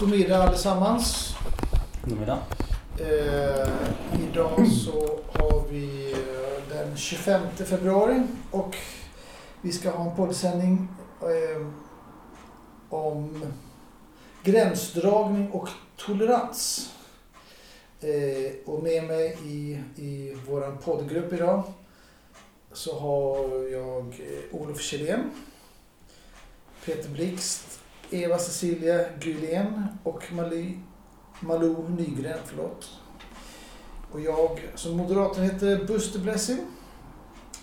God middag allesammans. God middag. Eh, idag så har vi eh, den 25 februari och vi ska ha en poddsändning eh, om gränsdragning och tolerans. Eh, och med mig i, i vår poddgrupp idag så har jag eh, Olof Kjellén, Peter Blixt, Eva Cecilia Gylén och Mali, Malou Nygren. Förlåt. Och jag som moderator heter Buster Blessing.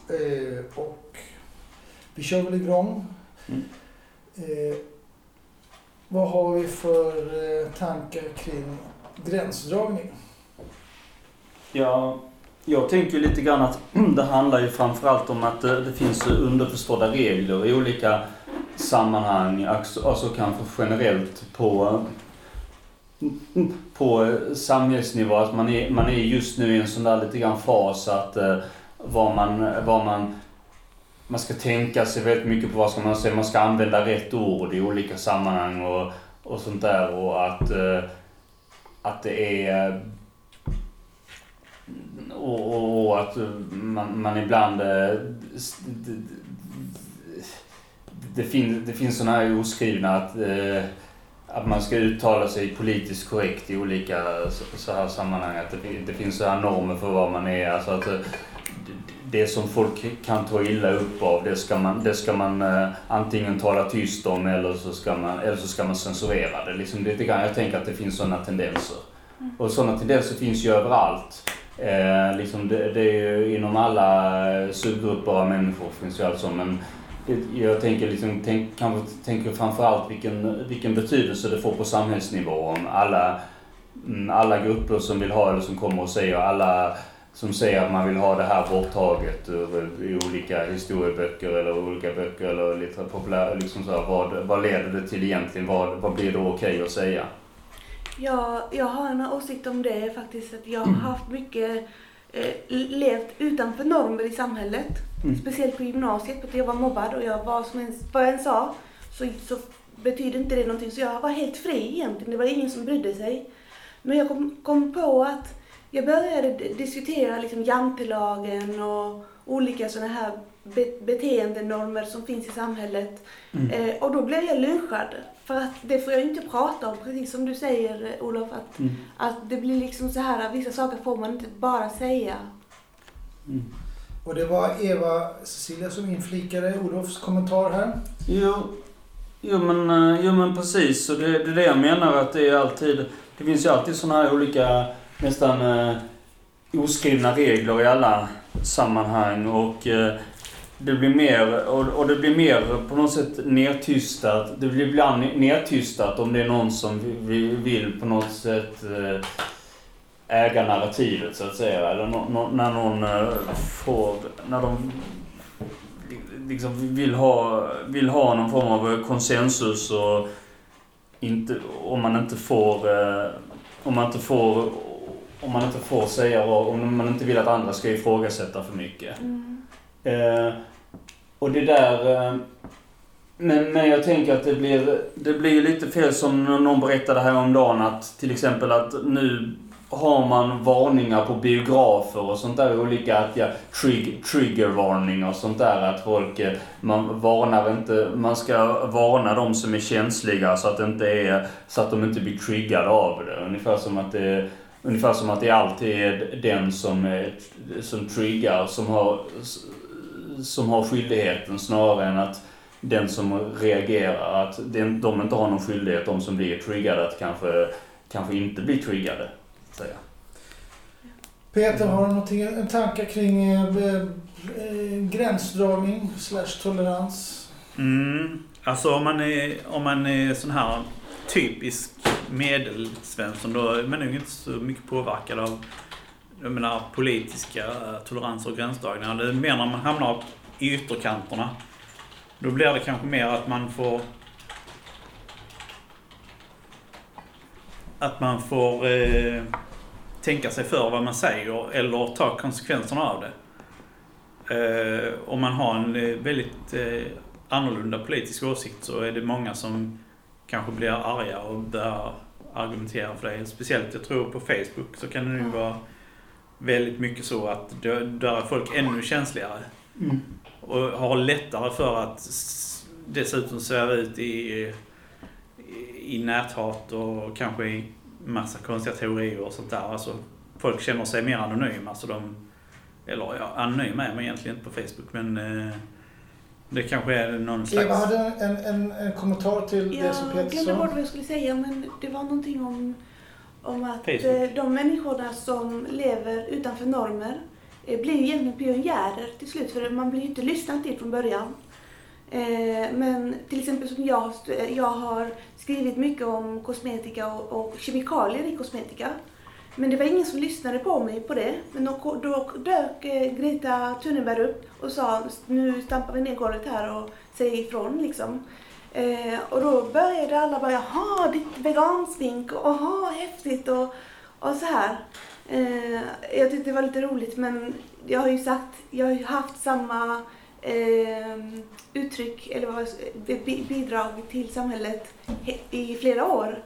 Eh, och vi kör väl igång. Mm. Eh, vad har vi för eh, tankar kring gränsdragning? Ja, jag tänker lite grann att det handlar ju framförallt om att det, det finns underförstådda regler i olika sammanhang, alltså, alltså, kanske generellt på, på samhällsnivå. Att man är, man är just nu i en sån där lite grann fas att eh, vad man, vad man man ska tänka sig väldigt mycket på vad ska man säga, man ska använda rätt ord i olika sammanhang och, och sånt där och att, eh, att det är och, och, och att man, man ibland eh, det, finns, det finns sådana här oskrivna att, eh, att man ska uttala sig politiskt korrekt i olika så här sammanhang. Att det, det finns så här normer för vad man är. Alltså att, det som folk kan ta illa upp av, det ska man, det ska man eh, antingen tala tyst om eller så ska man, eller så ska man censurera det. Liksom lite grann, jag tänker att det finns sådana tendenser. Mm. Och sådana tendenser finns ju överallt. Eh, liksom det, det är ju inom alla subgrupper av människor finns ju alltså, men det, jag tänker, liksom, tänk, kanske tänker framförallt vilken, vilken betydelse det får på samhällsnivå om alla, mm, alla grupper som vill ha eller som kommer och säger alla som säger att man vill ha det här borttaget ur, i olika historieböcker eller olika böcker eller lite populära, liksom så här, vad, vad leder det till egentligen? Vad, vad blir det okej okay att säga? Ja, jag har en åsikt om det faktiskt. Att jag har haft mycket, eh, levt utanför normer i samhället. Mm. Speciellt på gymnasiet, för att jag var mobbad och jag var som en, vad jag än sa så, så betyder inte det någonting. Så jag var helt fri egentligen. Det var ingen som brydde sig. Men jag kom, kom på att jag började diskutera liksom jantelagen och olika sådana här be beteendenormer som finns i samhället. Mm. Eh, och då blev jag lynchad. För att det får jag inte prata om, precis som du säger Olof. Att, Mm. att det blir liksom så här, vissa saker får man inte bara säga. Mm. Och det var Eva Cecilia som inflikade Olofs kommentar här. Jo, jo, men, eh, jo men precis. Och det, det är det jag menar att det är alltid, det finns ju alltid sådana här olika nästan eh, oskrivna regler i alla sammanhang och eh, det blir mer, och, och det blir mer på något sätt nedtystat. Det blir ibland nedtystat om det är någon som vill, vill på något sätt eh, äga narrativet så att säga. Eller no, no, när någon eh, får, när de liksom vill ha, vill ha någon form av konsensus och inte, om man inte får, eh, om man inte får om man inte får säga vad, om man inte vill att andra ska ifrågasätta för mycket. Mm. Eh, och det där... Eh, men, men jag tänker att det blir, det blir lite fel som någon berättade här om dagen att till exempel att nu har man varningar på biografer och sånt där olika att ja, trig, triggervarningar och sånt där att folk, eh, man varnar inte, man ska varna de som är känsliga så att det inte är, så att de inte blir triggade av det. Ungefär som att det Ungefär som att det alltid är den som, är, som triggar som har, som har skyldigheten snarare än att den som reagerar, att de inte har någon skyldighet, de som blir triggade, att kanske, kanske inte bli triggade. Säga. Peter, har du någonting, en tanke kring eh, eh, gränsdragning slash tolerans? Mm, alltså om man är, om man är sån här typisk medelsvensson då är man nog inte så mycket påverkad av jag menar, politiska toleranser och gränsdragningar. Det är mer när man hamnar i ytterkanterna. Då blir det kanske mer att man får att man får eh, tänka sig för vad man säger eller ta konsekvenserna av det. Eh, om man har en eh, väldigt eh, annorlunda politisk åsikt så är det många som kanske blir arga och börjar argumentera för det. Speciellt jag tror på Facebook så kan det nu vara väldigt mycket så att där är folk ännu känsligare. Mm. Och har lättare för att dessutom sväva ut i, i, näthat och kanske i massa konstiga teorier och sånt där. Alltså, folk känner sig mer anonyma. Så de, eller ja, anonyma är man egentligen inte på Facebook men eh, det kanske är någon slags... Eva hade en, en, en kommentar till det som Jag Peter glömde bort sa. vad jag skulle säga men det var någonting om, om att Facebook. eh, de människorna som lever utanför normer eh, blir ju egentligen pionjärer till slut för man blir ju inte lyssnad till från början. Eh, men till exempel som jag, eh, jag har skrivit mycket om kosmetika och, och kemikalier i kosmetika. Men det var ingen som lyssnade på mig på det. Men då, då dök eh, Greta Thunberg upp och sa nu stampar vi ner golvet här och säger ifrån liksom. Eh, och då började alla bara, jaha, ditt vegansmink, jaha, häftigt och, och så här. Eh, jag tyckte det var lite roligt men jag har ju sagt, jag har ju haft samma eh, uttryck eller vad, bidrag till samhället i flera år.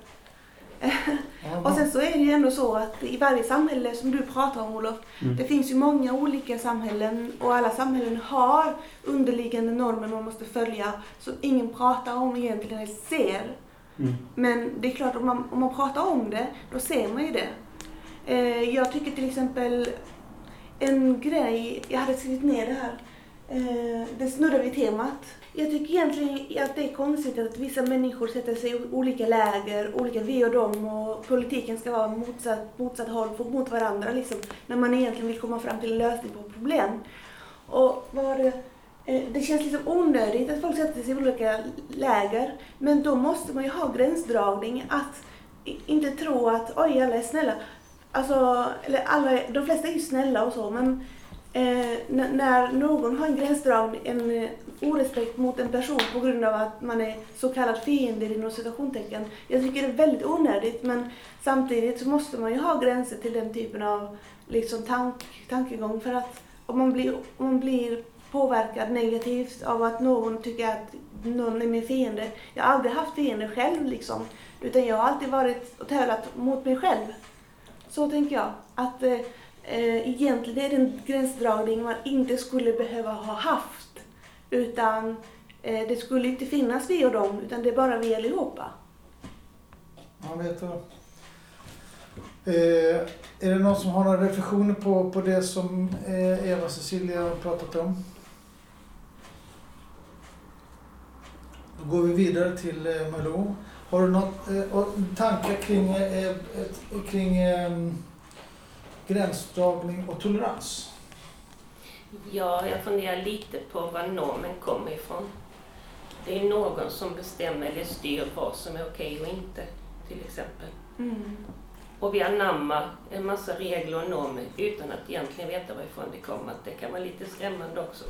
Och sen så är det ju ändå så att i varje samhälle som du pratar om Olof, Mm. det finns ju många olika samhällen och alla samhällen har underliggande normer man måste följa som ingen pratar om egentligen eller ser. Mm. Men det är klart, om man, om man pratar om det, då ser man ju det. Eh, jag tycker till exempel en grej, jag hade skrivit ner det här, Eh, det snurrar vid temat. Jag tycker egentligen att det är konstigt att vissa människor sätter sig i olika läger, olika vi och dem och politiken ska vara motsatt, motsatt håll mot varandra liksom, när man egentligen vill komma fram till en lösning på problem. Och vad var det? Eh, Det känns liksom onödigt att folk sätter sig i olika läger. Men då måste man ju ha gränsdragning. Att inte tro att oj, alla är snälla. Alltså, eller alla, de flesta är ju snälla och så, men eh, när någon har en gränsdragning, en eh, orespekt mot en person på grund av att man är så kallad fiende inom citationstecken. Jag tycker det är väldigt onödigt, men samtidigt så måste man ju ha gränser till den typen av liksom, tank, tankegång. För att om man blir, om man blir påverkad negativt av att någon tycker att någon är min fiende. Jag har aldrig haft fiender själv liksom. Utan jag har alltid varit och tävlat mot mig själv. Så tänker jag. Att eh, Eh, egentligen är det en gränsdragning man inte skulle behöva ha haft. Utan eh, det skulle inte finnas vi och dem, utan det är bara vi allihopa. Man vet vad. Eh, är det någon som har några reflektioner på, på det som eh, Eva och Cecilia har pratat om? Då går vi vidare till eh, Malou. Har du något, eh, tankar kring, eh, kring eh, gränsdragning och tolerans? Ja, jag funderar lite på var normen kommer ifrån. Det är någon som bestämmer eller styr vad som är okej och inte, till exempel. Mm. Och vi anammar en massa regler och normer utan att egentligen veta varifrån det kommer. Det kan vara lite skrämmande också.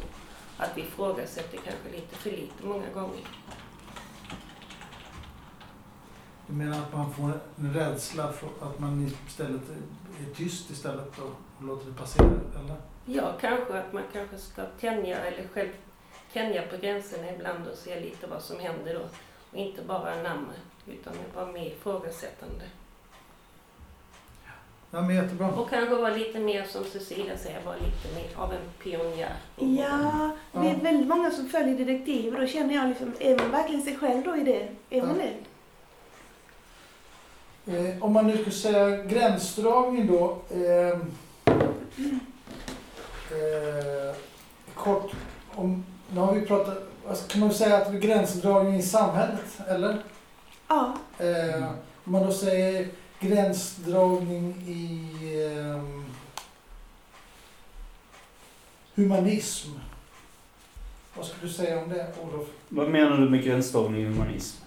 Att vi ifrågasätter kanske lite för lite många gånger. Du menar att man får en rädsla för att man istället är tyst istället och, låter det passera? Eller? Ja, kanske att man kanske ska tänja eller själv tänja på gränserna ibland och se lite vad som händer då. Och inte bara anamma, utan vara mer ifrågasättande. Ja, men jättebra. Och kanske vara lite mer, som Cecilia säger, vara lite mer av en pionjär. Ja, det är väldigt många som följer direktiv och då känner jag liksom, är man verkligen sig själv då i det? Är man Ja. det? Eh, om man nu skulle säga gränsdragning då. Eh, eh, kort, om, nu har vi pratat, alltså, kan man säga att det är gränsdragning i samhället, eller? Ja. Eh, om man då säger gränsdragning i eh, humanism. Vad skulle du säga om det, Olof? Vad menar du med gränsdragning i humanism?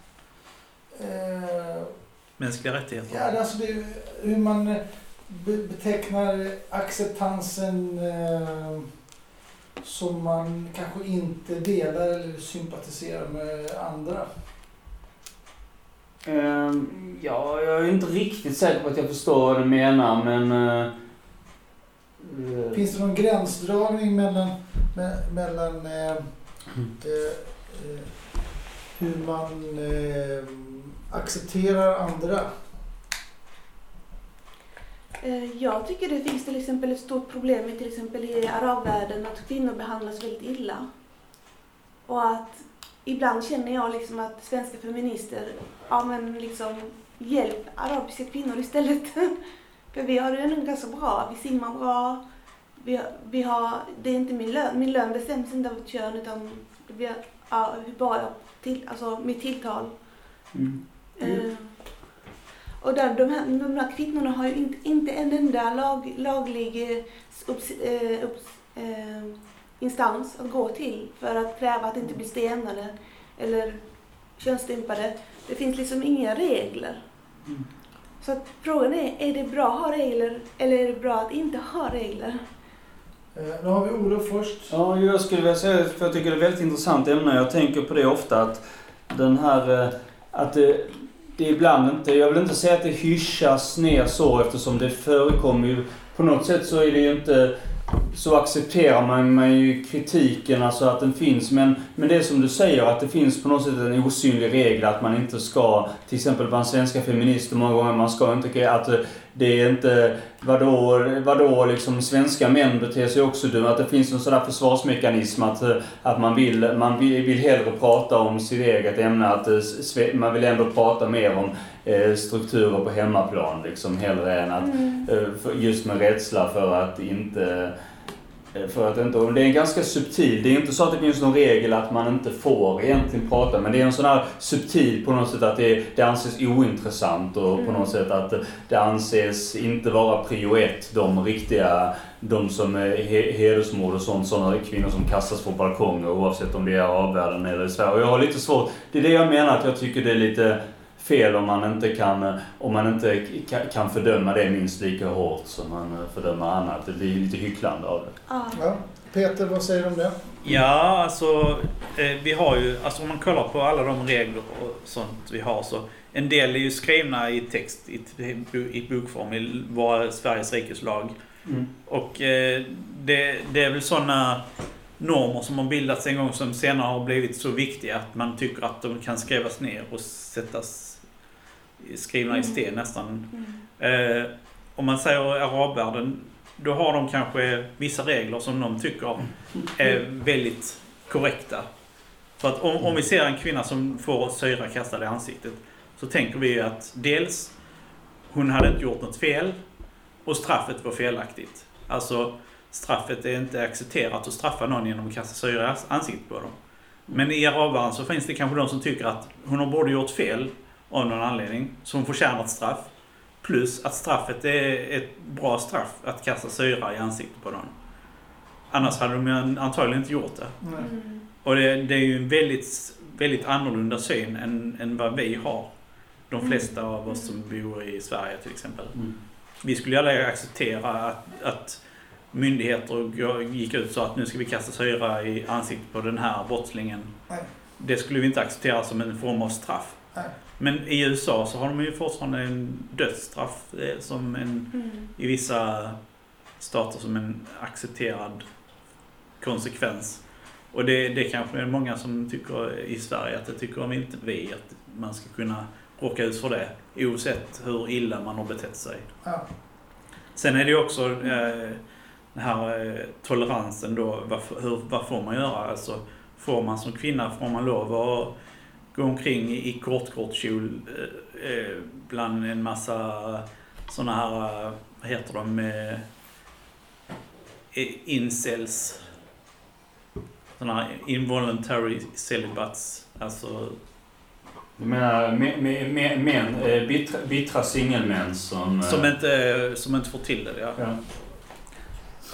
Mänskliga rättigheter. Ja, alltså det hur man eh, be- betecknar acceptansen eh, som man kanske inte delar eller sympatiserar med andra. Ehm, ja, jag är inte riktigt säker på att jag förstår vad du menar, men... eh, eh, Finns det någon gränsdragning mellan, me, mellan eh, hur man eh, accepterar andra. Eh, jag tycker det finns till exempel ett stort problem i till exempel i arabvärlden att kvinnor behandlas väldigt illa. Och att ibland känner jag liksom att svenska feminister, ja men liksom hjälp arabiska kvinnor istället. För vi har det ändå ganska bra. Vi simmar bra. Vi, har- vi har, det är inte min lön. Min lön bestäms inte av ett kön utan vi har, ja, hur bra jag till, alltså mitt tilltal. Mm. Eh, och där, de, här, de här kvinnorna har ju inte, inte en enda lag, laglig eh, upps, eh, eh, instans att gå till för att kräva att inte bli stenade eller könsstympade. Det finns liksom inga regler. Mm. Så att frågan är, är det bra att ha regler eller är det bra att inte ha regler? Eh, nu har vi Olof först. Ja, jag skulle vilja säga, för jag tycker det är ett väldigt intressant ämne. Jag tänker på det ofta att den här, eh, att det, det ibland inte, jag vill inte säga att det hyschas ner så eftersom det förekommer ju, på något sätt så är det ju inte, så accepterar man, man ju kritiken, alltså att den finns. Men, men det är som du säger, att det finns på något sätt en osynlig regel att man inte ska, till exempel bland svenska feminister många gånger, man ska inte, att eh, det är inte, vadå, vadå liksom svenska män beter sig också dumt. Att det finns en sån där försvarsmekanism att, eh, att man, vill, man vill, vill hellre prata om sitt eget ämne. Att eh, man vill ändå prata mer om eh, strukturer på hemmaplan liksom hellre än att Mm. Just med rädsla för att inte... eh, För att inte, det är ganska subtil. Det är inte så att det finns någon regel att man inte får egentligen prata. Men det är en sån här subtil på något sätt att det, det anses ointressant och på Mm. något sätt att det anses inte vara prio ett. De riktiga, de som är he, hedersmord och sånt. Sådana kvinnor som kastas på balkonger oavsett om det är i arabvärlden eller i Sverige. Och jag har lite svårt, det är det jag menar att jag tycker det är lite fel om man inte kan, om man inte ka- kan fördöma det minst lika hårt som man fördömer annat. Det blir lite hycklande av det. Ja. Peter, vad säger du om det? Ja, alltså eh, vi har ju, alltså om man kollar på alla de regler och sånt vi har så en del är ju skrivna i text i, i bokform i våra Sveriges rikes lag. Och eh, det, det är väl sådana normer som har bildats en gång som senare har blivit så viktiga att man tycker att de kan skrivas ner och sättas skrivna i sten nästan. Mm. Eh, om man säger arabvärlden, då har de kanske vissa regler som de tycker är väldigt korrekta. För att om, om vi ser en kvinna som får syra kastad i ansiktet så tänker vi att dels hon hade inte gjort något fel och straffet var felaktigt. Alltså straffet är inte accepterat att straffa någon genom att kasta syra i ansiktet på dem. Men i arabvärlden så finns det kanske de som tycker att hon har både gjort fel av någon anledning, så hon förtjänar ett straff. Plus att straffet är ett bra straff att kasta syra i ansiktet på någon. Annars hade de ju antagligen inte gjort det. Mm. Och det, det är ju en väldigt, väldigt annorlunda syn än, än vad vi har. De Mm. flesta av oss som bor i Sverige till exempel. Mm. Vi skulle ju aldrig acceptera att, att myndigheter gick ut så att nu ska vi kasta syra i ansiktet på den här brottslingen. Nej. Det skulle vi inte acceptera som en form av straff. Nej. Men i USA så har de ju fortfarande en dödsstraff eh, som en, Mm. i vissa stater som en accepterad konsekvens. Och det, det kanske är många som tycker i Sverige att det tycker om inte vi att man ska kunna råka ut för det oavsett hur illa man har betett sig. Ja. Sen är det ju också eh, den här eh, toleransen då. Vad, hur, vad får man göra? Alltså, får man som kvinna, får man lov att gå omkring i, i kort, kort kjol eh, eh, bland en massa såna här, vad heter de, eh, incels. Såna här involuntary celibats. Alltså, Du menar me- me- me- män, eh, bittra, bittra singelmän som... som, inte, som inte får till det. Ja. Ja.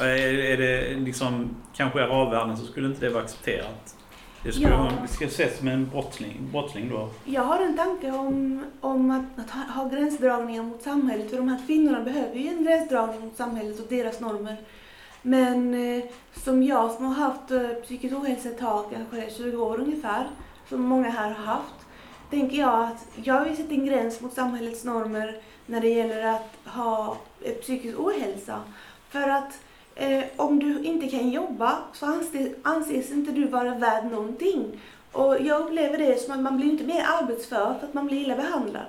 Är, är det liksom, kanske i arabvärlden så skulle inte det vara accepterat. Det skulle, Ja. skulle ses som en brottsling, brottsling då. Jag har en tanke om, om att, att ha, ha gränsdragningar mot samhället. För de här kvinnorna behöver ju en gränsdragning mot samhället och deras normer. Men eh, som jag som har haft eh, psykisk ohälsa ett tag, kanske 20 år ungefär, som många här har haft, tänker jag att jag vill sätta en gräns mot samhällets normer när det gäller att ha eh, psykisk ohälsa. För att eh, om du inte kan jobba så anses, anses inte du vara värd någonting. Och jag upplever det som att man blir inte mer arbetsför för att man blir illa behandlad.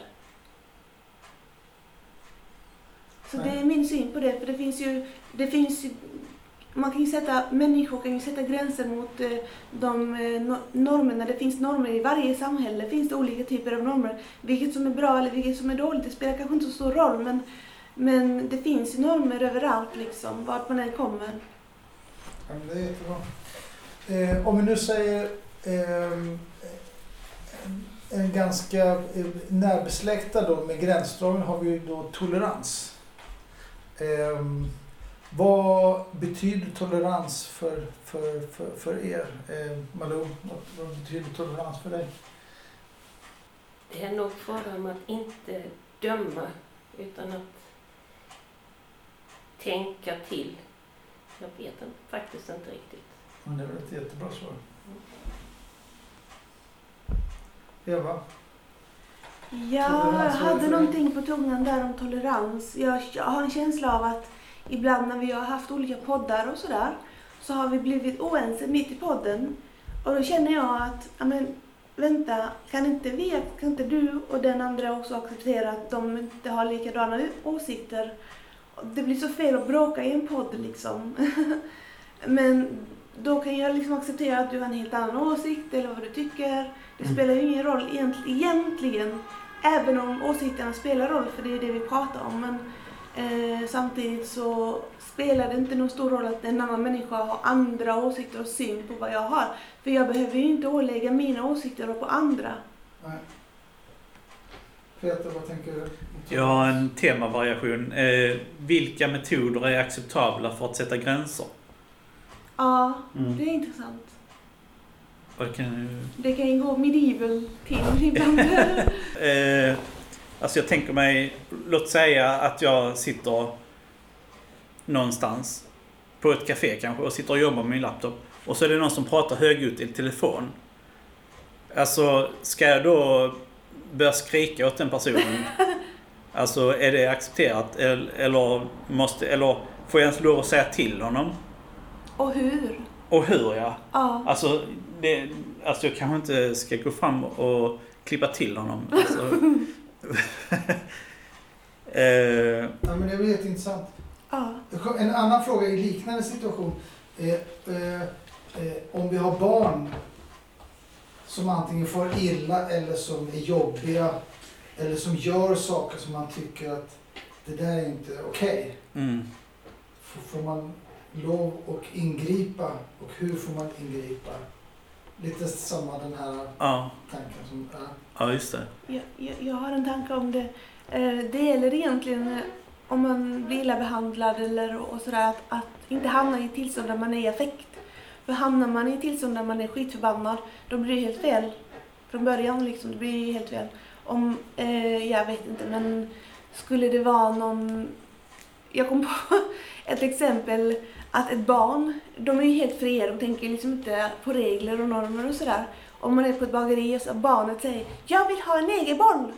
Så det är min syn på det, för det finns ju, det finns ju man kan ju sätta, människor kan ju sätta gränser mot eh, de eh, no- normerna. Det finns normer i varje samhälle. finns det olika typer av normer. Vilket som är bra eller vilket som är dåligt, det spelar kanske inte så stor roll. Men, men det finns ju normer överallt liksom, vart man än kommer. Ja, men det är jättebra. Eh, om vi nu säger ehm, en, ganska eh, närbesläktad då med gränsdragning har vi ju då tolerans. Ehm, vad betyder tolerans för, för, för, för er? Eh, Malou, vad, vad betyder tolerans för dig? Det är nog frågan om att inte döma utan att tänka till. Jag vet inte, faktiskt inte riktigt. Ja, det är väl ett jättebra svar. Eva? Ja, jag Tolerans, hade någonting på tungan där om tolerans. Jag, jag har en känsla av att ibland när vi har haft olika poddar och sådär så har vi blivit oense mitt i podden. Och då känner jag att, ja men vänta, kan inte vi, kan inte du och den andra också acceptera att de inte har likadana åsikter? Det blir så fel att bråka i en podd liksom. men då kan jag liksom acceptera att du har en helt annan åsikt eller vad du tycker. Det Mm. spelar ju ingen roll egent- egentligen. Även om åsikterna spelar roll, för det är det vi pratar om. Men eh, samtidigt så spelar det inte någon stor roll att en annan människa har andra åsikter och syn på vad jag har. För jag behöver ju inte ålägga mina åsikter på andra. Nej. Peter, vad tänker du? Jag har en temavariation. Eh, vilka metoder är acceptabla för att sätta gränser? Ja, Mm. det är intressant. Vad kan, Det kan ju gå medieval till ibland. eh, alltså jag tänker mig, låt säga att jag sitter någonstans på ett café kanske och sitter och jobbar med min laptop. Och så är det någon som pratar högljutt i telefon. Alltså, ska jag då börja skrika åt den personen? Alltså, är det accepterat? Eller, måste, eller får jag ens lov att säga till honom? och hur? Och hur ja. Ja. Alltså, det, alltså jag kanske inte ska gå fram och klippa till honom. Alltså, eh, Ja, men det är jätteintressant. ja. En annan fråga i liknande situation. Eh, eh, om vi har barn som antingen får illa eller som är jobbiga eller som gör saker som man tycker att det där är inte okej. mm. Får, får man lov att ingripa och hur får man ingripa? Lite samma den här Ja, tanken som... Ja. ja, just det. Jag, jag, jag har en tanke om det. Eh, Det gäller egentligen eh, om man blir illa behandlad eller och sådär att, att inte hamna i ett tillstånd där man är i affekt. För hamnar man i ett tillstånd där man är skitförbannad då blir det helt fel. Från början liksom, det blir helt fel. Om, eh, jag vet inte men skulle det vara någon... Jag kom på ett exempel att ett barn, de är ju helt fria, de tänker liksom inte på regler och normer och sådär. Om man är på ett bageri och så barnet säger Jag vill ha en egen boll!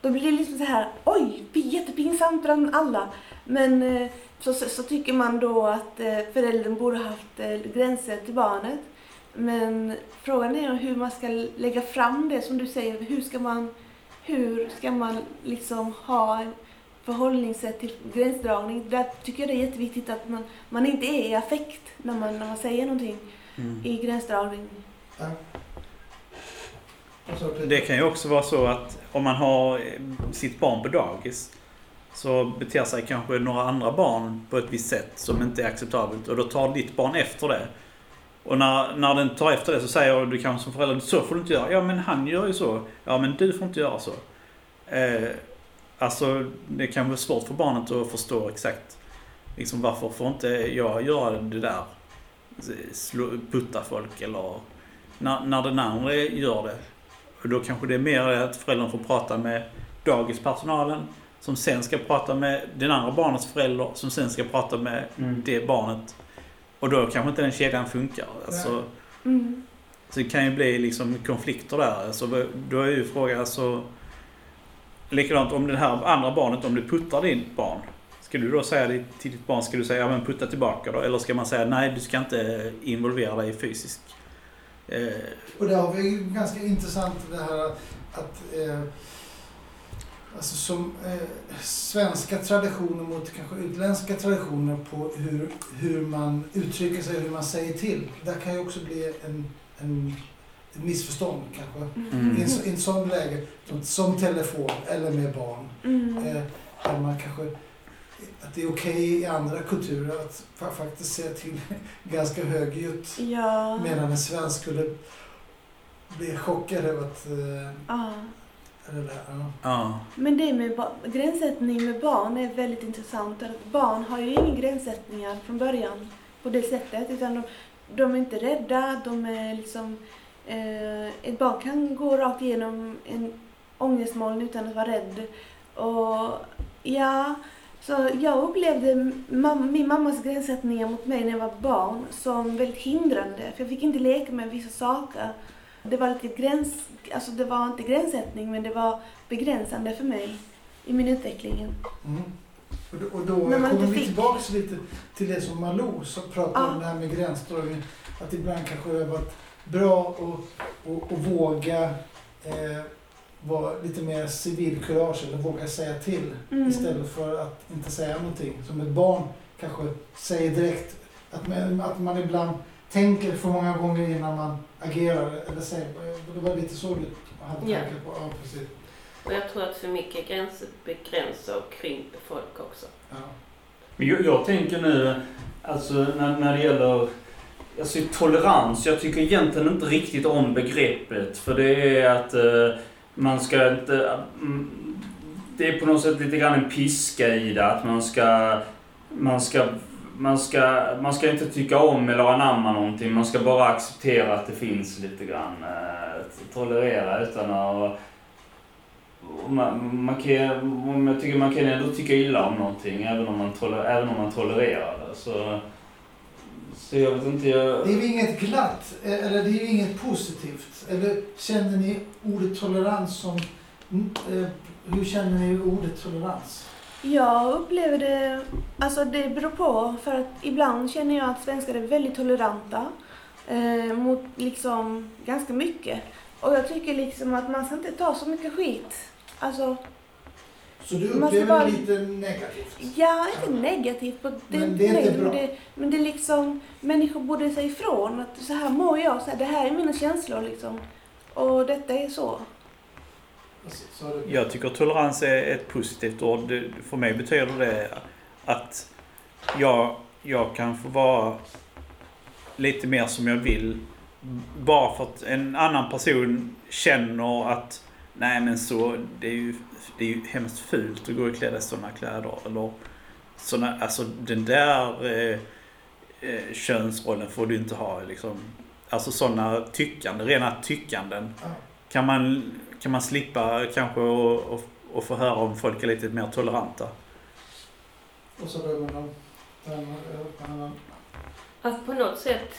Då blir det liksom så här, oj, jättepinsamt bland alla. Men eh, så, så, så tycker man då att eh, föräldern borde haft eh, gränser till barnet. Men frågan är hur man ska lägga fram det som du säger. Hur ska man, hur ska man liksom ha förhållningssätt till gränsdragning? Där tycker jag det är jätteviktigt att man, man inte är i affekt när man, när man säger någonting Mm. i gränsdragning. Ja. Det kan ju också vara så att om man har eh, sitt barn på dagis så beter sig kanske några andra barn på ett visst sätt som inte är acceptabelt och då tar ditt barn efter det. Och när, när den tar efter det så säger du kanske som förälder så får du inte göra. Ja men han gör ju så. Ja men du får inte göra så. Eh, alltså det kan vara svårt för barnet att förstå exakt liksom varför får inte jag göra det där? Slå, putta folk eller när, när den andra gör det. Och då kanske det är mer att föräldern får prata med dagispersonalen som sen ska prata med den andra barnets förälder som sen ska prata med Mm. det barnet. Och då kanske inte den kedjan funkar. Alltså, Mm. så det kan ju bli liksom konflikter där. Alltså, då är ju frågan alltså... Likadant om det här andra barnet, om du puttar ditt barn. Ska du då säga det till ditt barn, ska du säga ja men putta tillbaka då? Eller ska man säga nej du ska inte involvera dig fysiskt? Eh, Och där har vi ju ganska intressant det här att eh, alltså som eh, svenska traditioner mot kanske utländska traditioner på hur, hur man uttrycker sig och hur man säger till. Där kan ju också bli en, en ett missförstånd kanske. Mm. I, en, så- I ett sånt läge, som, som telefon eller med barn. Mm. Eh, där man kanske, att det är okej i andra kulturer att fa- faktiskt säga till ganska högljutt. Ja. Medan en svensk skulle bli chockad över att... Eh, ja. Eller det, ja. ja. Men det med gränssättning med barn är väldigt intressant. Att barn har ju ingen gränssättningar från början på det sättet. Utan de, de är inte rädda. De är liksom, eh, ett barn kan gå rakt igenom en ångestmoln utan att vara rädd. Och ja, så jag upplevde mam- min mammas gränssättningar mot mig när jag var barn som väldigt hindrande. För jag fick inte leka med vissa saker. Det var lite gräns, alltså det var inte gränssättning men det var begränsande för mig i min utveckling. Mm. Och då, och då kommer vi fick- tillbaks lite till det som Malou som pratade Ja. om det här med gränsdragning. Att ibland kanske det har varit bra att våga eh, vara lite mer civilkurage eller våga säga till Mm. istället för att inte säga någonting. Som ett barn kanske säger direkt. Att man, att man ibland tänker för många gånger innan man agerar eller säger. Det var lite så du hade Ja. tankar på. Ja, precis. Och jag tror att för mycket gränser begränsar och krymper folk också. Ja. Men jag, jag tänker nu, alltså när, när det gäller alltså, tolerans. Jag tycker egentligen inte riktigt om begreppet. För det är att eh, man ska inte... mm, det är på något sätt lite grann en piska i det. Att man ska... Man ska man ska, man ska inte tycka om eller anamma någonting. Man ska bara acceptera att det finns lite grann. Eh, tolerera utan att... Man, man kan, jag tycker man kan ändå tycka illa om någonting även om man, toler, även om man tolererar det. Så, så jag vet inte, jag... Det är ju inget glatt, eh, eller det är ju inget positivt. Eller känner ni ordet tolerans som... Mm, eh, Hur känner ni ordet tolerans? Jag upplever det, alltså det beror på för att ibland känner jag att svenskar är väldigt toleranta eh, mot liksom ganska mycket. Och jag tycker liksom att man ska inte ta så mycket skit. Alltså, Så du upplever bara- lite negativt? ja, inte negativt det, Men det är inte bra. Men det, men det är liksom, människor borde säga ifrån att så här mår jag, så här, det här är mina känslor liksom. Och detta är så. Alltså, så har du- Jag tycker tolerans är ett positivt ord. För mig betyder det att jag, jag kan få vara lite mer som jag vill. Bara för att en annan person känner att nej men så, det är ju, det är ju hemskt fult att gå i klädda sådana kläder. Eller såna, alltså den där eh, eh, könsrollen får du inte ha liksom. Alltså sådana tyckande, rena tyckanden kan man, kan man slippa kanske och, och, och få höra om folk är lite mer toleranta. Och så rör upp handen. Att på något sätt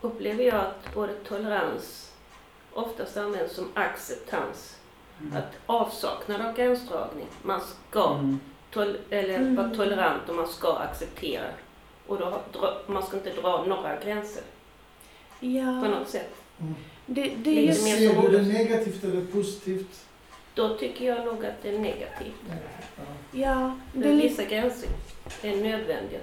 upplever jag att ordet tolerans oftast används som acceptans. Att avsaknad av gränsdragning. Man ska Mm. tol- eller Mm. vara tolerant och man ska acceptera. Och då, dra- man ska inte dra några gränser på Ja, något sätt. Mm. Det, det är just, Ser du det negativt eller positivt? Då tycker jag nog att det är negativt. Ja. ja, det är vissa gränser är nödvändiga.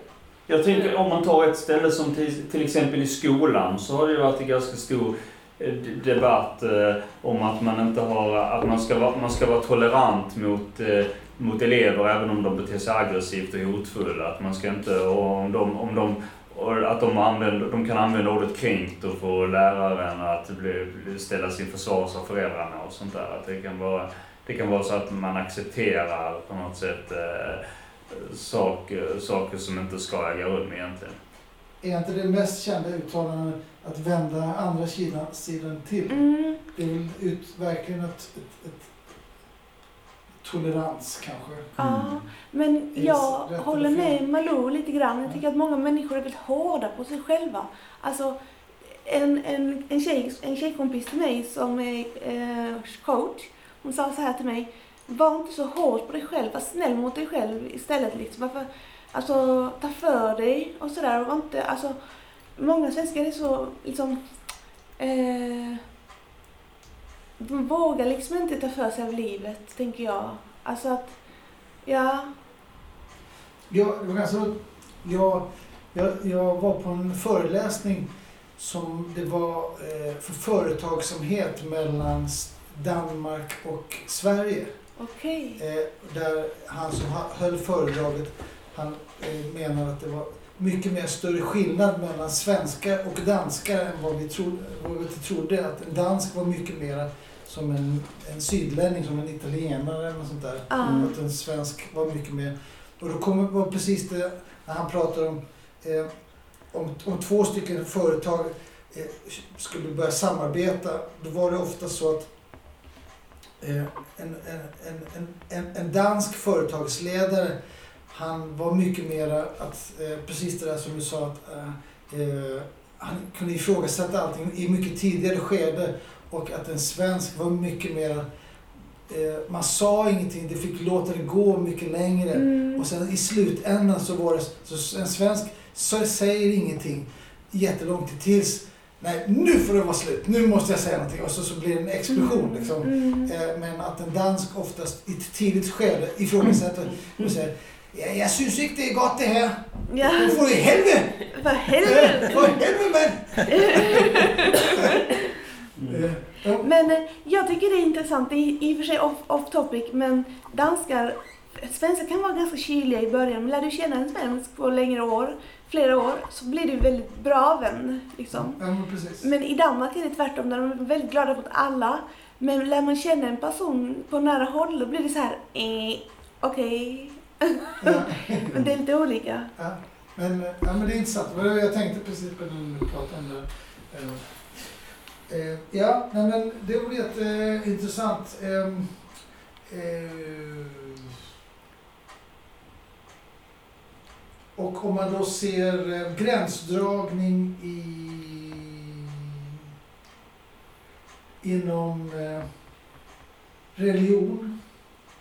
Jag tänker om man tar ett ställe som till, till exempel i skolan så har det ju varit en ganska stor eh, debatt eh, om att man inte har, att man ska vara, man ska vara tolerant mot, eh, mot elever även om de beter sig aggressivt och hotfulla. Att man ska inte, och om de, om de och att de, använder, de kan använda ordet kränkt och få läraren att bli, bli- ställas inför svars av föräldrarna och sånt där. Att det kan vara, det kan vara så att man accepterar på något sätt eh, saker, saker som inte ska äga rum egentligen. Är inte det mest kända uttalandet att vända andra sidan, sidan till? mm, Det är väl ut, verkligen ett, ett, ett tolerans kanske. ja. Men jag håller med Malou lite grann. Jag tycker att många människor är väldigt hårda på sig själva. Alltså, en, en, en, tjej, en tjejkompis till mig som är eh, coach, hon sa så här till mig. Var inte så hård på dig själv, var snäll mot dig själv istället. Liksom. Varför, alltså, ta för dig och sådär. Och var inte, alltså, många svenskar är så liksom, Eh, de vågar liksom inte ta för sig av livet, tänker jag. Alltså att, ja. Ganska roligt. jag, jag, jag var på en föreläsning som det var eh, för företagsamhet mellan Danmark och Sverige. Okej. Eh, där han som höll föredraget, han eh, menar att det var mycket mer större skillnad mellan svenskar och danskar än vad vi, tro, vad vi trodde. Att en dansk var mycket mer som en, en sydlänning, som en italienare eller något sånt där. Mm. Att en svensk var mycket mer... Och då kommer var precis det när han pratar om, eh, om, om två stycken företag eh, skulle börja samarbeta. Då var det ofta så att eh, en, en, en, en, en, en dansk företagsledare han var mycket mera att, eh, precis det där som du sa, att eh, eh, han kunde ifrågasätta allting i mycket tidigare skede och att en svensk var mycket mer eh, man sa ingenting, det fick låta det gå mycket längre. Mm. Och sen i slutändan så var det, så en svensk så säger ingenting jättelångt tills, nej nu får det vara slut, nu måste jag säga någonting. Och så, så blir det en explosion liksom. Mm. Eh, Men att en dansk oftast i ett tidigt skede ifrågasätter och säger Ja, jag syns inte det är gott det här. Ja, Nu får du i helvete! för helvete. För helvete men! Eh, ja. Men eh, jag tycker det är intressant, det är i och för sig off, off topic, men danskar, svenskar kan vara ganska kyliga i början, men lär du känna en svensk på längre år, flera år, så blir du väldigt bra vän. Liksom. Ja, men. Men i Danmark är det tvärtom, där de är väldigt glada mot alla. Men lär man känna en person på nära håll, då blir det så här, eh, okej. Ja. Men det är lite olika. Ja, men, ja, men det är intressant. Det det Jag tänkte precis på när du pratade om det. Eh, Ja, nej, men det var jätteintressant. Eh, eh, och om man då ser eh, gränsdragning i inom eh, religion.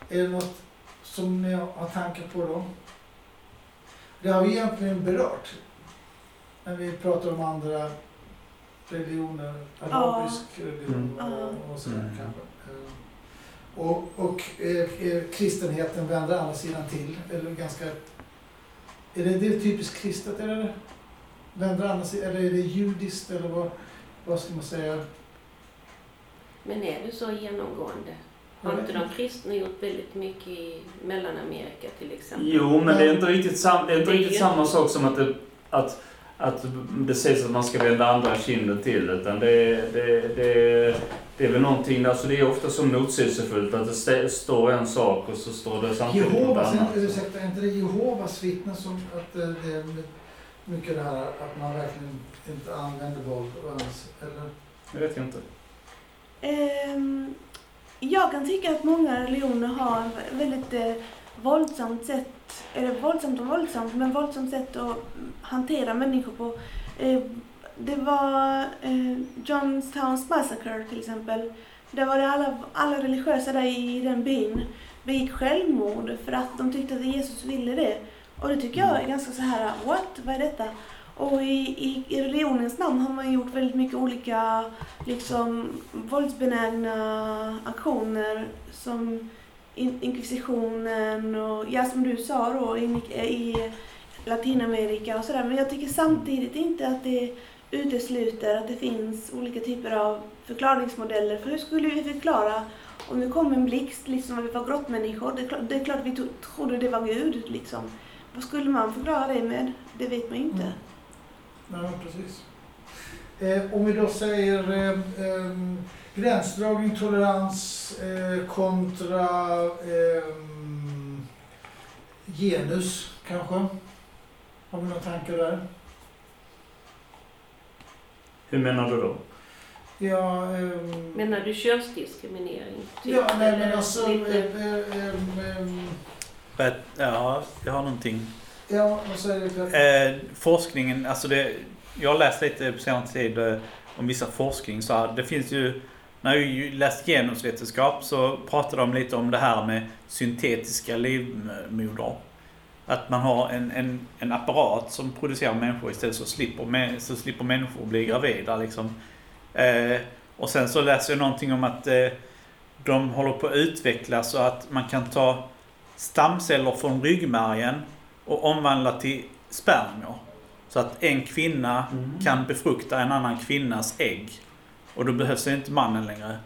Är det något som ni har tankar på då? Det har vi egentligen berört när vi pratar om andra religioner, arabisk religion Mm. och, och sådär Mm. kanske. Eh, Och, och eh, kristenheten vänder andra sidan till, eller ganska... Är det, det typiskt kristet, eller? Vänder andra sidan, eller är det judiskt, eller vad, vad ska man säga? Men är det så genomgående? Har inte de kristna gjort väldigt mycket i Mellanamerika till exempel? Jo, men det är inte riktigt, sam, det är inte Det är riktigt samma sak som att det, att, att det sägs att man ska vända andra kinden till. Utan det, det, det, det är väl någonting, alltså det är ofta så motsägelsefullt att det st- står en sak och så står det samtidigt något Jehovas, annat. ursäkta, är inte det Jehovas vittnen som att eh, det är mycket det här att man verkligen inte använder våld ens, eller? Jag vet inte. Ehm, jag kan tycka att många religioner har ett väldigt eh, våldsamt sätt, eller våldsamt och våldsamt, men våldsamt sätt att hantera människor på. Eh, det var eh, Johnstowns Massacre till exempel. Där var det alla, alla religiösa där i den byn begick självmord för att de tyckte att Jesus ville det. Och det tycker jag är ganska så här, what? Vad är detta? Och i, i, i religionens namn har man gjort väldigt mycket olika liksom våldsbenägna aktioner som in, inkvisitionen och ja, som du sa då i, i Latinamerika och sådär. Men jag tycker samtidigt inte att det utesluter att det finns olika typer av förklaringsmodeller. För hur skulle vi förklara om det kom en blixt, liksom att vi var grottmänniskor? Det är klart, det är klart vi tro, trodde det var Gud, liksom. Vad skulle man förklara det med? Det vet man ju inte. Mm. Nej, precis. Eh, om vi då säger eh, eh, gränsdragning, tolerans eh, kontra eh, genus kanske? Har vi några tankar där? Hur menar du då? Ja, ehm, Menar du könsdiskriminering? typ? ja nej, men alltså... lite- Eh, eh, ehm, ehm, But, ja, jag har någonting. ja, vad säger du? Eh, forskningen, alltså det, jag har läst lite på senare tid eh, om vissa forskning. Så här, det finns ju, när jag ju läst genusvetenskap så pratar de lite om det här med syntetiska livmodrar. Att man har en, en, en apparat som producerar människor istället så slipper, så slipper människor bli gravida. Liksom. Eh, och sen så läser jag någonting om att eh, de håller på att utvecklas så att man kan ta stamceller från ryggmärgen och omvandla till spermier. Så att en kvinna Mm. kan befrukta en annan kvinnas ägg. Och då behövs det inte mannen längre.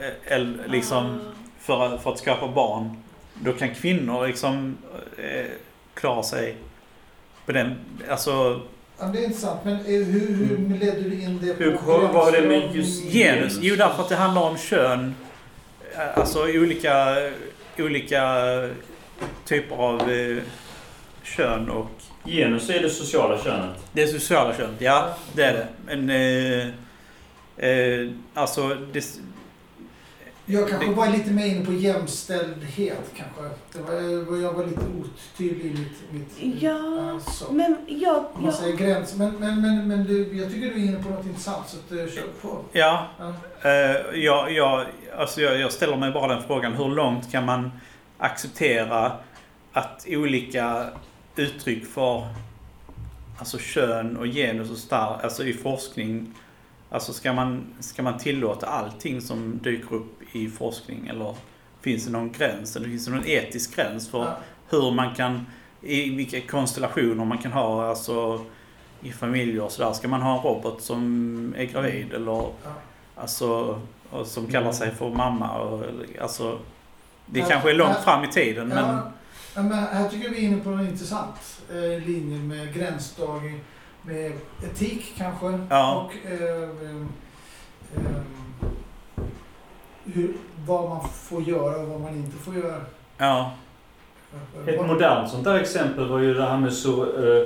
Eh, Eller liksom Ah. för, att- för att skapa barn. Då kan kvinnor liksom eh, klara sig på den, alltså Ja, det är intressant, men eh, hur, hur ledde du in det på Hur var det med just genus. Jo, därför att det handlar om kön. Alltså olika, olika typer av eh, kön och Genus är det sociala könet. det sociala könet. Ja, det är det. Men eh, eh, alltså det, Jag kanske Det- var lite mer inne på jämställdhet kanske. Det var, jag var lite otydlig i mitt... mitt Ja, alltså, Men jag... om man jag säger gräns. Men, men, men, men du, jag tycker du är inne på något intressant så att, eh, kör på. ja, Ja. Eh, jag, jag, alltså jag, jag ställer mig bara den frågan. Hur långt kan man acceptera att olika uttryck för alltså kön och genus och star, alltså i forskning. Alltså ska man, ska man tillåta allting som dyker upp i forskning eller finns det någon gräns? Eller finns det någon etisk gräns för Ja. hur man kan, i vilka konstellationer man kan ha alltså i familjer och sådär. Ska man ha en robot som är gravid eller Ja. Alltså, och som kallar sig för mamma. Och, alltså, det Ja, kanske är långt ja. fram i tiden men... Ja, ja, men här tycker jag vi är inne på en intressant eh, linje med gränsdragning med etik kanske. Ja. Och eh, eh, hur, vad man får göra och vad man inte får göra. Ja. Ett modernt sånt där exempel var ju det här med sur,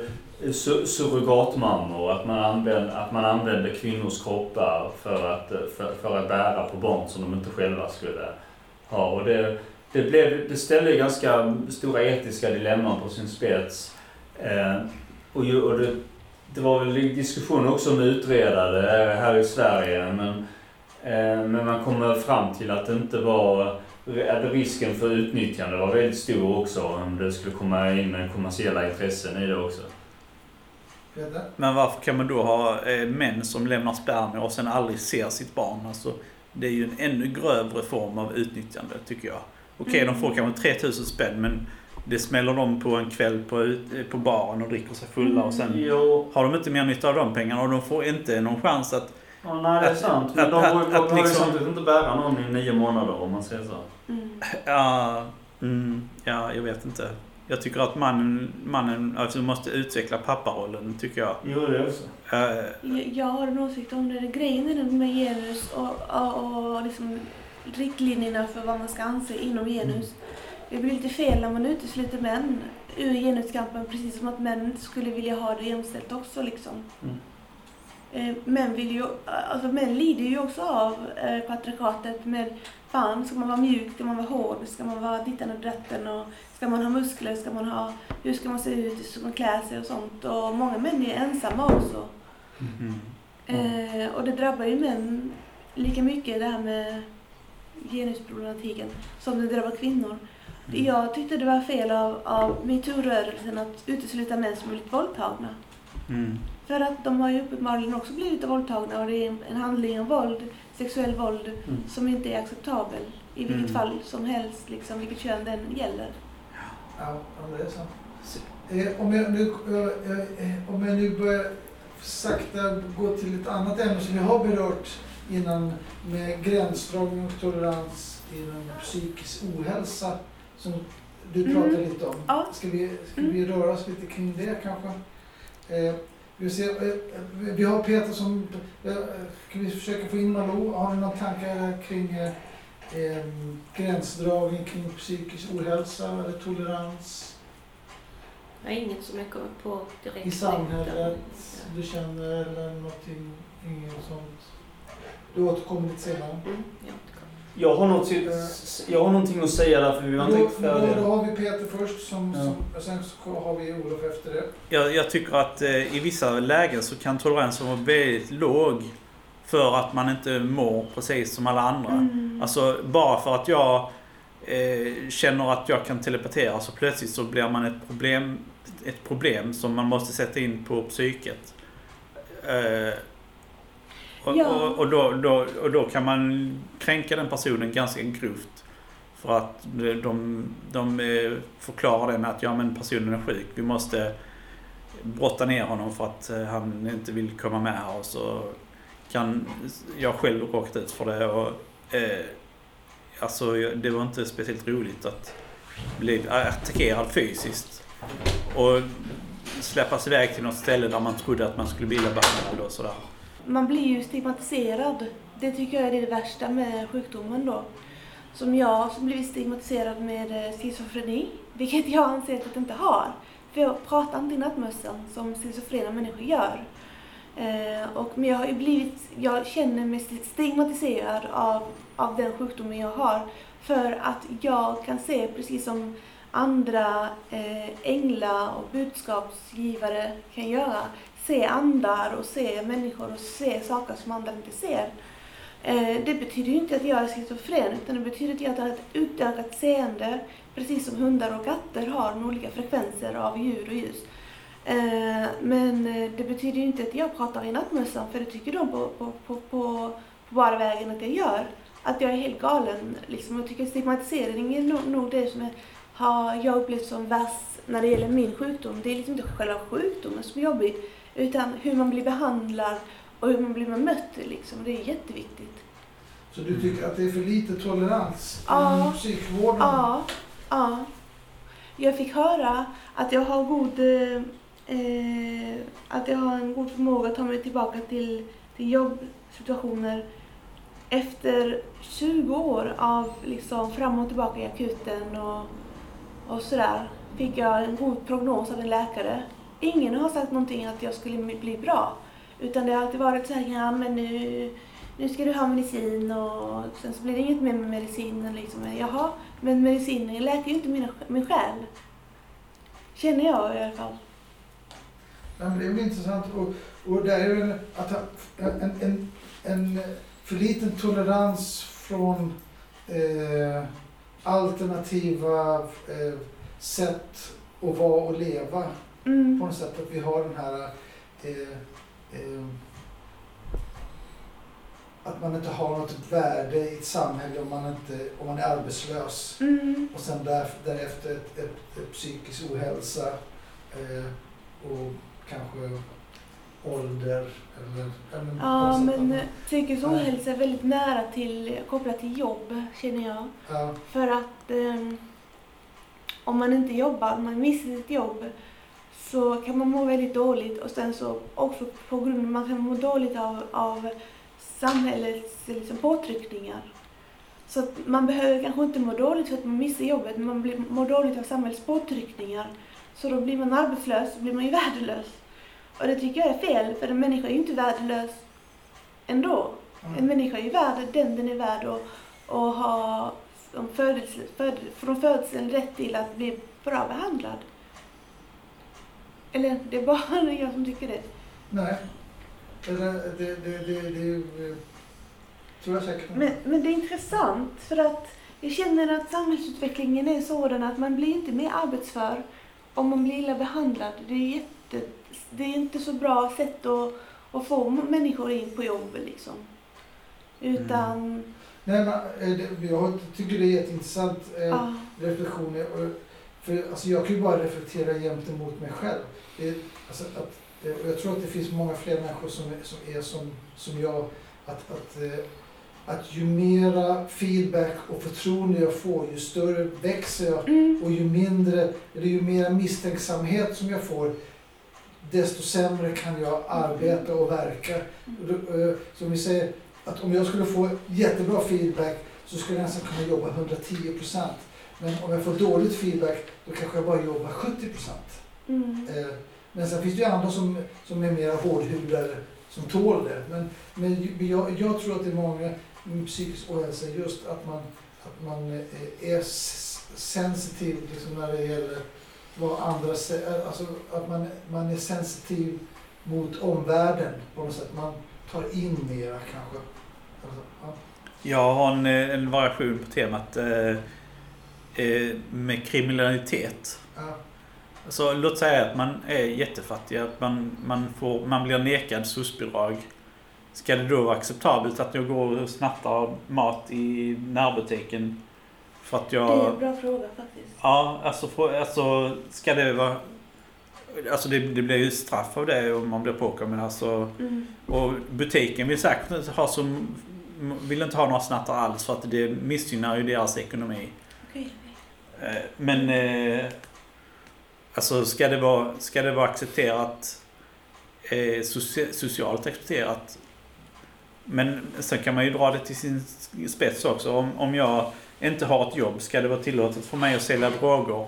eh, su, surrogatmammor. Att man, använder, att man använder kvinnors kroppar för att, eh, för, för att bära på barn som de inte själva skulle ha. Och det, det, blev, det ställde ganska stora etiska dilemman på sin spets. Eh, och ju, och det, det var väl diskussion också om utredare här i Sverige. Men, eh, men man kom väl fram till att det inte var att risken för utnyttjande var väldigt stor också om det skulle komma in kommersiella intressen i det också. Men varför kan man då ha eh, män som lämnar spermier och sen aldrig ser sitt barn? Alltså, det är ju en ännu grövre form av utnyttjande tycker jag. Okej, Mm. de får kanske 3000 spänn men det smäller de på en kväll på, ut- på baren och dricker sig fulla och sen Jo, har de inte mer nytta av de pengarna och de får inte någon chans att... ja, nej det är Att- sant. Men att- de att- har- att de har ju liksom- samtidigt inte bära någon i nio månader om man säger så. Mm. Ja, mm, ja jag vet inte. Jag tycker att mannen, mannen alltså, måste utveckla papparollen, tycker jag. Jo, det är också. Eh, Jag, jag har en åsikt om det. Grejen är med genus och, och, och liksom riktlinjerna för vad man ska anse inom genus. Det blir lite fel när man utesluter män ur genuskampen precis som att män skulle vilja ha det jämställt också liksom. Mm. Eh, Män, vill ju, alltså män lider ju också av eh, patriarkatet med fan, ska man vara mjuk, ska man vara hård, ska man vara dittan och datten och ska man ha muskler, ska man ha, hur ska man se ut, hur ska man klä sig och sånt. Och många män är ensamma också. mm. Eh, och det drabbar ju män lika mycket det här med genusproblematiken som det drabbar kvinnor. Mm. Jag tyckte det var fel av, av metoo-rörelsen att utesluta män som blivit våldtagna. Mm. För att de har ju uppenbarligen också blivit våldtagna och det är en, handling av våld, sexuell våld, Mm. som inte är acceptabel. I vilket Mm. fall som helst, liksom, vilket kön den gäller. Ja, ja, det är sant. Eh, om, jag nu, eh, eh, om jag nu börjar sakta gå till ett annat ämne som vi har berört innan med gränsdragning och tolerans inom psykisk ohälsa som du Mm. pratade lite om. Ja. Ska vi, ska Mm. vi röra oss lite kring det kanske? Eh, vi, ser, eh, vi har Peter som... Eh, kan vi försöka få in Malou? Har ni några tankar kring eh, eh, gränsdragning kring psykisk ohälsa eller tolerans? Har inget som jag kommer på direkt. i samhället Ja. du känner eller någonting, inget sånt? Du återkommer lite senare. Mm, återkommer. Jag har, något, till- jag har någonting att säga där för vi var inte riktigt då, då färdiga. har vi Peter först som, Ja. som, och sen så har vi Olof efter det. Jag, jag tycker att eh, i vissa lägen så kan toleransen vara väldigt låg. För att man inte mår precis som alla andra. Mm. Alltså bara för att jag eh, känner att jag kan telepatera så plötsligt så blir man ett problem, ett problem som man måste sätta in på psyket. Eh, Och, Ja. och, och, då, då, och då kan man kränka den personen ganska grovt. För att de, de, eh, förklarar det med att ja men personen är sjuk. Vi måste brotta ner honom för att eh, han inte vill komma med här. Och så kan jag själv råkat ut för det. Och, eh, alltså det var inte speciellt roligt att bli attackerad fysiskt. Och släppas iväg till något ställe där man trodde att man skulle bli illa behandlad och sådär. Man blir ju stigmatiserad. Det tycker jag är det värsta med sjukdomen då. Som jag som blivit stigmatiserad med eh, schizofreni, vilket jag anser att jag inte har. För jag pratar inte i nattmössan som schizofrena människor gör. Eh, och, men jag har ju blivit, jag känner mig stigmatiserad av, av den sjukdomen jag har. För att jag kan se, precis som andra eh, änglar och budskapsgivare kan göra, se andar och se människor och se saker som andra inte ser. Eh, det betyder ju inte att jag är schizofren utan det betyder att jag har ett utökat seende precis som hundar och katter har med olika frekvenser av djur och ljus. Eh, men eh, det betyder ju inte att jag pratar i nattmössan för det tycker de på, på, på, på, på bara vägen att jag gör. Att jag är helt galen. Liksom. Jag tycker stigmatisering är nog, nog det som är, har jag upplevt som värst när det gäller min sjukdom. Det är liksom inte själva sjukdomen som är jobbig utan hur man blir behandlad och hur man blir bemött. Liksom. Det är jätteviktigt. Så du tycker att det är för lite tolerans Ja. inom psykvården? Ja, ja. Jag fick höra att jag har god eh, att jag har en god förmåga att ta mig tillbaka till, till jobbsituationer efter 20 år av liksom fram och tillbaka i akuten och, och sådär. Fick jag en god prognos av en läkare. Ingen har sagt någonting att jag skulle bli bra. Utan det har alltid varit så här, ja men nu, nu ska du ha medicin och sen så blir det inget mer med medicinen liksom. Jaha, men medicinen läker ju inte mina, min själ. Känner jag i alla fall. Ja, men det är väl intressant. Och, och där är ju att en, en, en för liten tolerans från eh, alternativa eh, sätt att vara och leva. På Mm. något sätt att vi har den här eh, eh, att man inte har något värde i ett samhälle om man, inte, om man är arbetslös. Mm. Och sen där, därefter ett, ett, ett psykisk ohälsa eh, och kanske ålder eller... eller på Ja, men eh, psykisk ohälsa är väldigt nära till, kopplat till jobb, känner jag. Ja, För att eh, om man inte jobbar, man missar sitt jobb, så kan man må väldigt dåligt och sen så också på grund av man kan må dåligt av, av samhällets liksom, påtryckningar. Så att man behöver kanske inte må dåligt för att man missar jobbet, men man blir, mår dåligt av samhällets påtryckningar. Så då blir man arbetslös, blir man ju värdelös. Och det tycker jag är fel, för en människa är ju inte värdelös ändå. En ja. människa är ju värd den den är värd och, och ha från födseln rätt till att bli bra behandlad. Eller det är bara jag som tycker det. Nej. Eller, det, det, det, det, det tror jag säkert. Men, men det är intressant för att jag känner att samhällsutvecklingen är sådan att man blir inte mer arbetsför om man blir illa behandlad. Det är, jätte, det är inte så bra sätt att, att få människor in på jobb liksom. Utan, Nej, men, eh, jag tycker det är jätteintressant. Eh, ja. reflektioner. Och, för, alltså, jag kan ju bara reflektera gentemot mig själv. Det, alltså, att, jag tror att det finns många fler människor som är som, är som, som jag. Att, att, eh, att ju mera feedback och förtroende jag får, ju större växer jag. Mm. Och ju mindre, eller ju mer misstänksamhet som jag får, desto sämre kan jag arbeta och verka. Då, eh, Som vi säger, att om jag skulle få jättebra feedback så skulle jag nästan kunna jobba 110%. Men om jag får dåligt feedback då kanske jag bara jobbar 70%. Mm. Eh, Men sen finns det ju andra som, som är mer hårdhudade som tål det. Men, men jag, jag tror att det är många med psykisk ohälsa just att man, att man eh, är sensitiv liksom när det gäller vad andra säger. Alltså att man, man är sensitiv mot omvärlden på något sätt. Man tar in mera kanske. Alltså, ja. Jag har en, en variation på temat eh, eh, med kriminalitet. Ja. Så låt säga att man är jättefattig, att man, man, får, man blir nekad SOS-bidrag ska det då vara acceptabelt att jag går och snattar mat i närbutiken för att Det är jag... en bra fråga faktiskt. Ja, alltså, för, alltså ska det vara... Alltså det, det blir ju straff av det om man blir påkommen. Alltså, Mm. och butiken vill säkert ha som, vill inte ha några snattar alls för att det missgynnar ju deras ekonomi. Okej. Eh, Men eh, alltså ska det vara, ska det vara accepterat, eh, soci- socialt accepterat. Men sen kan man ju dra det till sin spets också. Om, om jag inte har ett jobb, ska det vara tillåtet för mig att sälja droger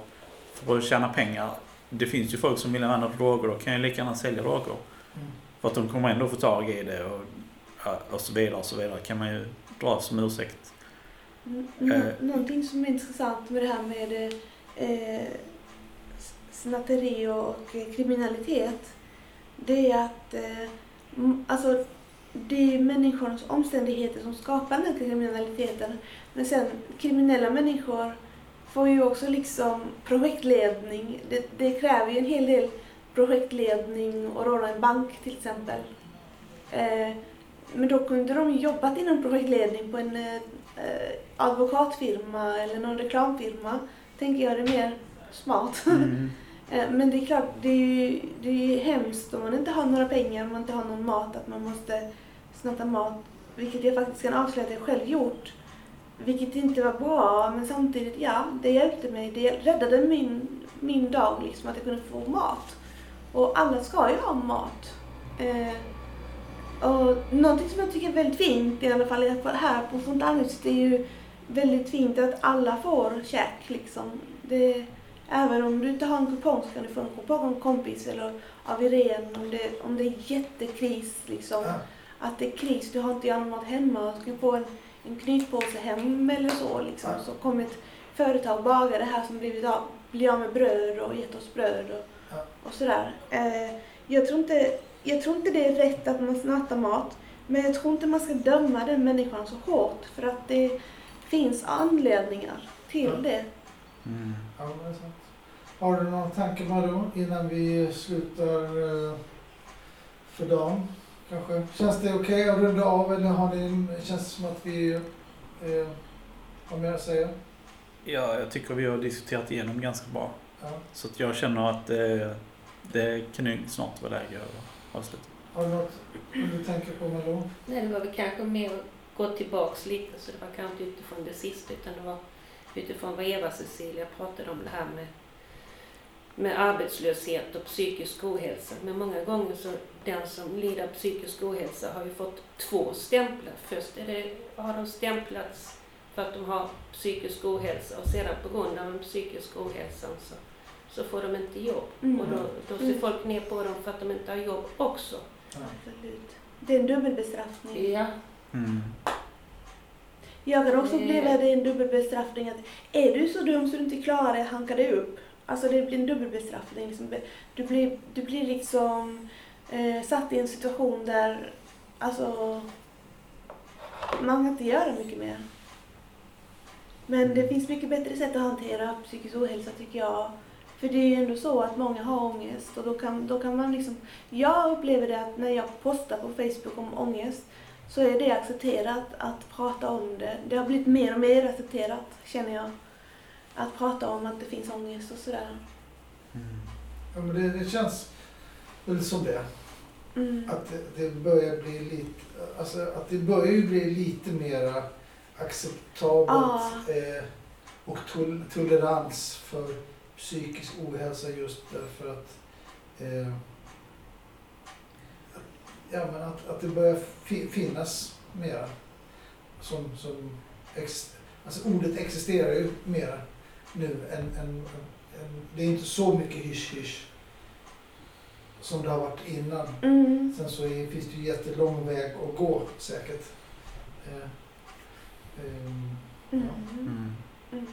för att tjäna pengar? Det finns ju folk som vill använda droger, då kan jag lika gärna sälja droger. Mm. För att de kommer ändå få tag i det och, och så vidare och så vidare. kan man ju dra som ursäkt. Nå- Eh. Någonting som är intressant med det här med eh, snatteri och eh, kriminalitet. Det är att eh, alltså, det är människornas omständigheter som skapar den här kriminaliteten. Men sen kriminella människor får ju också liksom projektledning. Det, det kräver ju en hel del projektledning och råna en bank till exempel. Eh, men då kunde de jobbat inom projektledning på en eh, advokatfirma eller någon reklamfirma. Tänker jag det är mer smart. Mm. Eh, men det är klart, det är ju det är ju hemskt om man inte har några pengar, om man inte har någon mat, att man måste snatta mat. Vilket jag faktiskt kan avslöja att jag själv gjort. Vilket inte var bra, men samtidigt, ja, det hjälpte mig. Det räddade min, min dag, liksom, att jag kunde få mat. Och alla ska ju ha mat. Eh, och någonting som jag tycker är väldigt fint, i alla fall här på Fontanhuset, är ju väldigt fint att alla får käk liksom. Det, även om du inte har en kupong så kan du få en kupong av en kompis eller av Irene om det, om det är jättekris liksom. Ja. Att det är kris, du har inte mat hemma och ska få en, en knytpåse hem eller så liksom. Ja. Så kommer ett företag bagare här som blivit av, blir av med bröd och gett oss bröd och, Ja. och sådär. Eh, jag, tror inte, jag tror inte det är rätt att man snattar mat. Men jag tror inte man ska döma den människan så hårt för att det finns anledningar till Ja. det. Mm. Ja, det är sant. Har du någon tanke Malou innan vi slutar eh, för dagen? Kanske? Känns det okej att runda av eller har ni, känns det som att vi eh, har mer att säga? Ja, jag tycker vi har diskuterat igenom ganska bra. Ja. Så att jag känner att det, det kan ju snart vara läge att avsluta. Har du något du tänker på Malou? Nej, det var väl kanske mer att gå tillbaks lite, så det var kanske inte utifrån det sista, utan det var utifrån vad Eva-Cecilia pratade om det här med, med arbetslöshet och psykisk ohälsa. Men många gånger så den som lider av psykisk ohälsa har ju fått två stämplar. Först är det, har de stämplats för att de har psykisk ohälsa och sedan på grund av den psykiska ohälsan så, så får de inte jobb. Mm. Och då, då ser Mm. folk ner på dem för att de inte har jobb också. Absolut. Det är en dubbelbestraffning. Ja. Mm. Jag kan också Eh. uppleva att det är en dubbelbestraffning. Att är du så dum så du inte klarar det, hanka dig upp. Alltså det blir en dubbelbestraffning. Liksom. Du, blir, du blir liksom eh, satt i en situation där alltså, man kan inte göra mycket mer. Men det finns mycket bättre sätt att hantera psykisk ohälsa tycker jag. För det är ju ändå så att många har ångest och då kan, då kan man liksom... Jag upplever det att när jag postar på Facebook om ångest så är det accepterat att prata om det. Det har blivit mer och mer accepterat, känner jag. Att prata om att det finns ångest och sådär. Mm. Ja, men det, det känns väl som det. Mm. Att det, det börjar bli lite, alltså att det börjar ju bli lite mera acceptabelt eh, och tol tolerans för psykisk ohälsa just därför att eh, ja, men att, att det börjar fi finnas mera som, som ex, alltså ordet existerar ju mera nu än, än, än det är inte så mycket hysch-hysch som det har varit innan. Mm. Sen så är, finns det ju jättelång väg att gå säkert. Eh, ehm, Mm. Mm. Mm.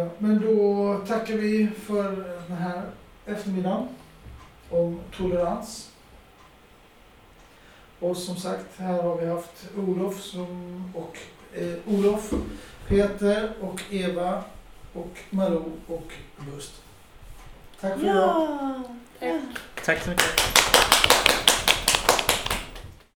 eh, men då tackar vi för den här eftermiddagen om tolerans. Och som sagt, här har vi haft Olof som, och eh, Olof, Peter och Eva och Malou och Bust. Tack för idag. Ja! Tack. ja. Tack så mycket.